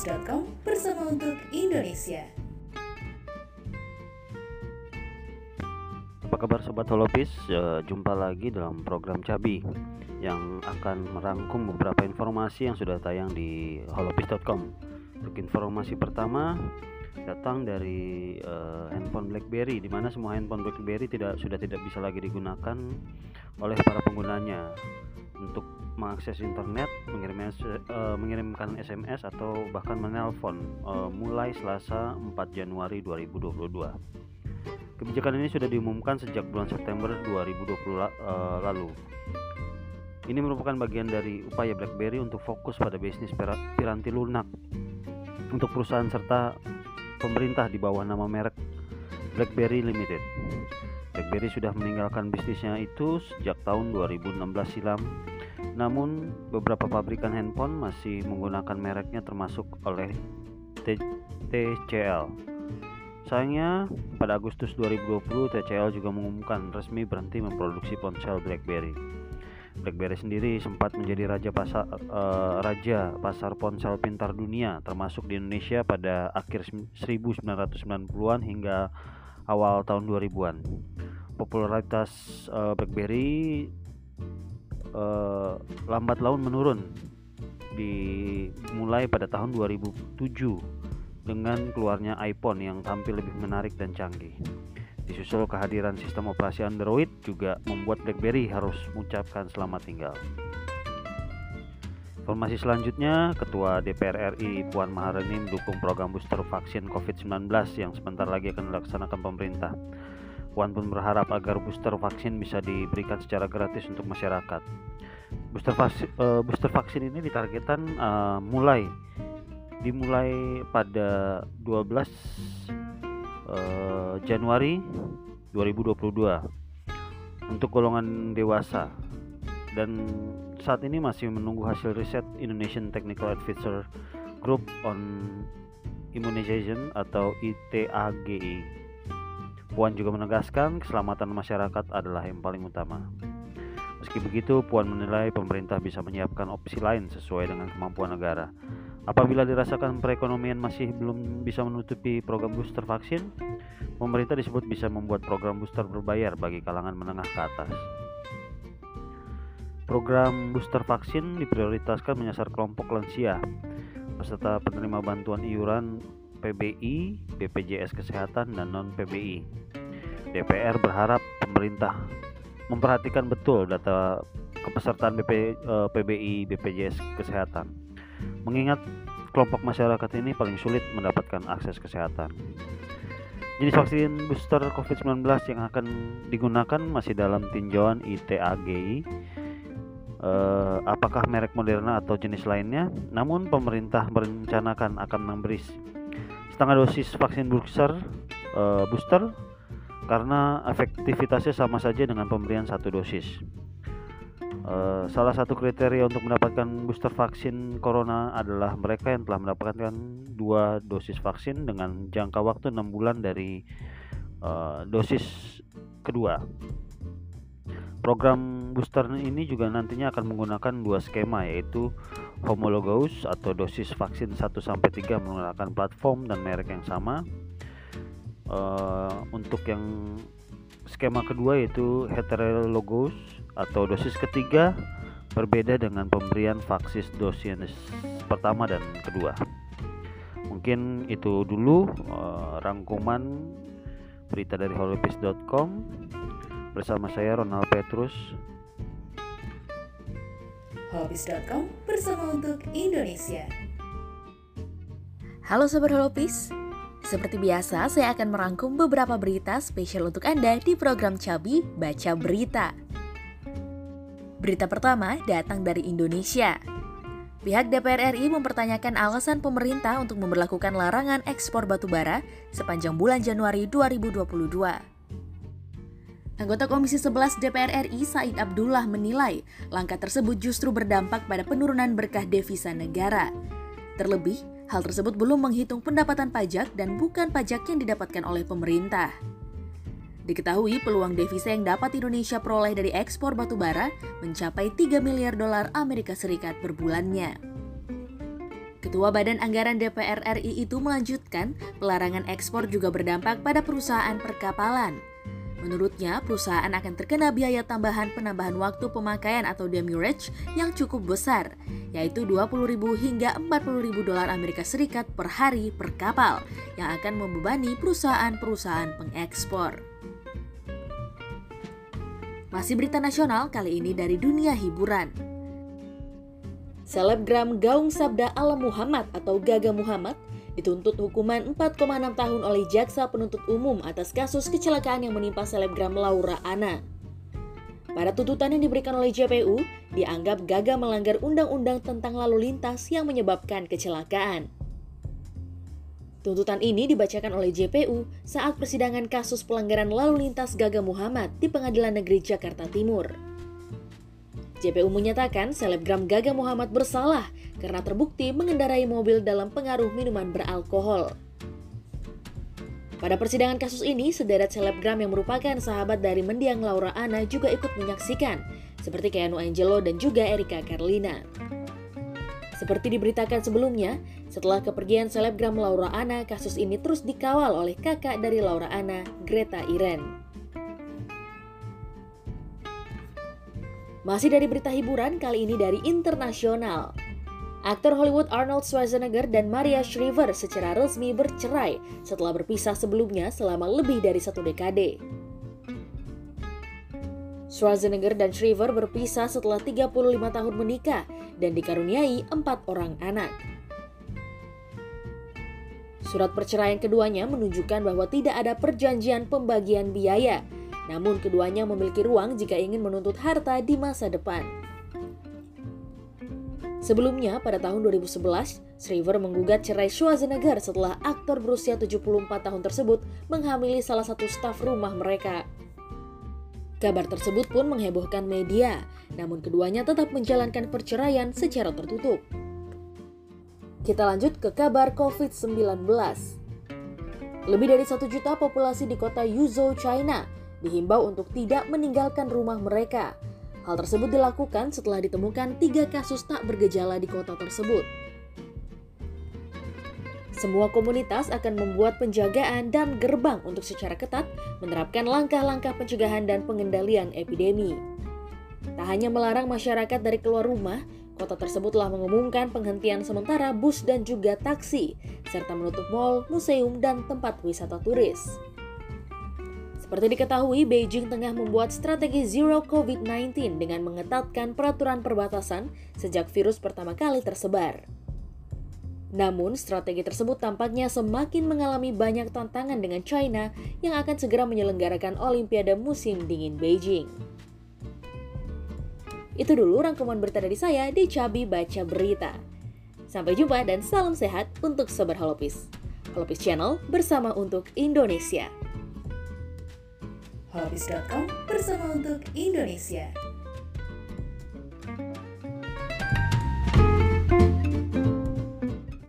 holopis.com bersama untuk Indonesia. Apa kabar Sobat Holopis? E, jumpa lagi dalam program Cabi yang akan merangkum beberapa informasi yang sudah tayang di holopis.com. Untuk informasi pertama datang dari e, handphone BlackBerry di mana semua handphone BlackBerry tidak sudah tidak bisa lagi digunakan oleh para penggunanya untuk mengakses internet, mengirim, uh, mengirimkan SMS atau bahkan menelpon uh, mulai Selasa 4 Januari 2022. Kebijakan ini sudah diumumkan sejak bulan September 2020 la uh, lalu. Ini merupakan bagian dari upaya BlackBerry untuk fokus pada bisnis piranti lunak untuk perusahaan serta pemerintah di bawah nama merek BlackBerry Limited. BlackBerry sudah meninggalkan bisnisnya itu sejak tahun 2016 silam namun beberapa pabrikan handphone masih menggunakan mereknya termasuk oleh TCL. Sayangnya, pada Agustus 2020 TCL juga mengumumkan resmi berhenti memproduksi ponsel BlackBerry. BlackBerry sendiri sempat menjadi raja pasar uh, raja pasar ponsel pintar dunia termasuk di Indonesia pada akhir 1990-an hingga awal tahun 2000-an. Popularitas uh, BlackBerry uh, lambat laun menurun dimulai pada tahun 2007 dengan keluarnya iPhone yang tampil lebih menarik dan canggih. Disusul kehadiran sistem operasi Android juga membuat BlackBerry harus mengucapkan selamat tinggal. Informasi selanjutnya, Ketua DPR RI Puan Maharani mendukung program booster vaksin COVID-19 yang sebentar lagi akan dilaksanakan pemerintah. Puan pun berharap agar booster vaksin bisa diberikan secara gratis untuk masyarakat. Booster vaksin, uh, booster vaksin ini ditargetkan uh, mulai dimulai pada 12 uh, eh, Januari 2022 untuk golongan dewasa dan saat ini masih menunggu hasil riset Indonesian Technical Advisor Group on Immunization atau ITAGI Puan juga menegaskan keselamatan masyarakat adalah yang paling utama. Meski begitu, Puan menilai pemerintah bisa menyiapkan opsi lain sesuai dengan kemampuan negara. Apabila dirasakan perekonomian masih belum bisa menutupi program booster vaksin, pemerintah disebut bisa membuat program booster berbayar bagi kalangan menengah ke atas. Program booster vaksin diprioritaskan menyasar kelompok lansia, peserta penerima bantuan iuran PBI, BPJS Kesehatan, dan non-PBI. DPR berharap pemerintah memperhatikan betul data kepesertaan BP, eh, PBI, BPJS Kesehatan, mengingat kelompok masyarakat ini paling sulit mendapatkan akses kesehatan. Jenis vaksin booster COVID-19 yang akan digunakan masih dalam tinjauan ITAGI. Eh, apakah merek Moderna atau jenis lainnya? Namun pemerintah merencanakan akan memberi setengah dosis vaksin booster uh, booster karena efektivitasnya sama saja dengan pemberian satu dosis. Uh, salah satu kriteria untuk mendapatkan booster vaksin corona adalah mereka yang telah mendapatkan dua dosis vaksin dengan jangka waktu enam bulan dari uh, dosis kedua. Program booster ini juga nantinya akan menggunakan dua skema yaitu homologous atau dosis vaksin 1 sampai 3 menggunakan platform dan merek yang sama. Uh, untuk yang skema kedua yaitu heterologous atau dosis ketiga berbeda dengan pemberian vaksin dosis pertama dan kedua. Mungkin itu dulu uh, rangkuman berita dari holopis.com bersama saya Ronald Petrus. Holopis.com bersama untuk Indonesia. Halo Sobat Holopis, seperti biasa saya akan merangkum beberapa berita spesial untuk Anda di program Cabi Baca Berita. Berita pertama datang dari Indonesia. Pihak DPR RI mempertanyakan alasan pemerintah untuk memperlakukan larangan ekspor batubara sepanjang bulan Januari 2022. Anggota Komisi 11 DPR RI Said Abdullah menilai langkah tersebut justru berdampak pada penurunan berkah devisa negara. Terlebih, hal tersebut belum menghitung pendapatan pajak dan bukan pajak yang didapatkan oleh pemerintah. Diketahui peluang devisa yang dapat Indonesia peroleh dari ekspor batubara mencapai 3 miliar dolar Amerika Serikat per bulannya. Ketua Badan Anggaran DPR RI itu melanjutkan, pelarangan ekspor juga berdampak pada perusahaan perkapalan. Menurutnya, perusahaan akan terkena biaya tambahan penambahan waktu pemakaian atau demurrage yang cukup besar, yaitu 20.000 hingga 40.000 dolar Amerika Serikat per hari per kapal, yang akan membebani perusahaan-perusahaan pengekspor. Masih berita nasional kali ini dari dunia hiburan. Selebgram Gaung Sabda Alam Muhammad atau Gaga Muhammad dituntut hukuman 4,6 tahun oleh jaksa penuntut umum atas kasus kecelakaan yang menimpa selebgram Laura Ana. Pada tuntutan yang diberikan oleh JPU, dianggap Gaga melanggar undang-undang tentang lalu lintas yang menyebabkan kecelakaan. Tuntutan ini dibacakan oleh JPU saat persidangan kasus pelanggaran lalu lintas Gaga Muhammad di Pengadilan Negeri Jakarta Timur. JPU menyatakan selebgram Gaga Muhammad bersalah karena terbukti mengendarai mobil dalam pengaruh minuman beralkohol. Pada persidangan kasus ini, sederet selebgram yang merupakan sahabat dari mendiang Laura Ana juga ikut menyaksikan, seperti Keanu Angelo dan juga Erika Carlina. Seperti diberitakan sebelumnya, setelah kepergian selebgram Laura Ana, kasus ini terus dikawal oleh kakak dari Laura Ana, Greta Iren. Masih dari berita hiburan, kali ini dari internasional. Aktor Hollywood Arnold Schwarzenegger dan Maria Shriver secara resmi bercerai setelah berpisah sebelumnya selama lebih dari satu dekade. Schwarzenegger dan Shriver berpisah setelah 35 tahun menikah dan dikaruniai empat orang anak. Surat perceraian keduanya menunjukkan bahwa tidak ada perjanjian pembagian biaya namun keduanya memiliki ruang jika ingin menuntut harta di masa depan. Sebelumnya, pada tahun 2011, Shriver menggugat cerai Schwarzenegger setelah aktor berusia 74 tahun tersebut menghamili salah satu staf rumah mereka. Kabar tersebut pun menghebohkan media, namun keduanya tetap menjalankan perceraian secara tertutup. Kita lanjut ke kabar COVID-19. Lebih dari satu juta populasi di kota Yuzhou, China dihimbau untuk tidak meninggalkan rumah mereka. Hal tersebut dilakukan setelah ditemukan tiga kasus tak bergejala di kota tersebut. Semua komunitas akan membuat penjagaan dan gerbang untuk secara ketat menerapkan langkah-langkah pencegahan dan pengendalian epidemi. Tak hanya melarang masyarakat dari keluar rumah, kota tersebut telah mengumumkan penghentian sementara bus dan juga taksi, serta menutup mal, museum, dan tempat wisata turis. Seperti diketahui, Beijing tengah membuat strategi Zero COVID-19 dengan mengetatkan peraturan perbatasan sejak virus pertama kali tersebar. Namun, strategi tersebut tampaknya semakin mengalami banyak tantangan dengan China yang akan segera menyelenggarakan Olimpiade musim dingin Beijing. Itu dulu rangkuman berita dari saya di Cabi Baca Berita. Sampai jumpa dan salam sehat untuk Sobat Holopis. Holopis Channel bersama untuk Indonesia holopis.com bersama untuk Indonesia.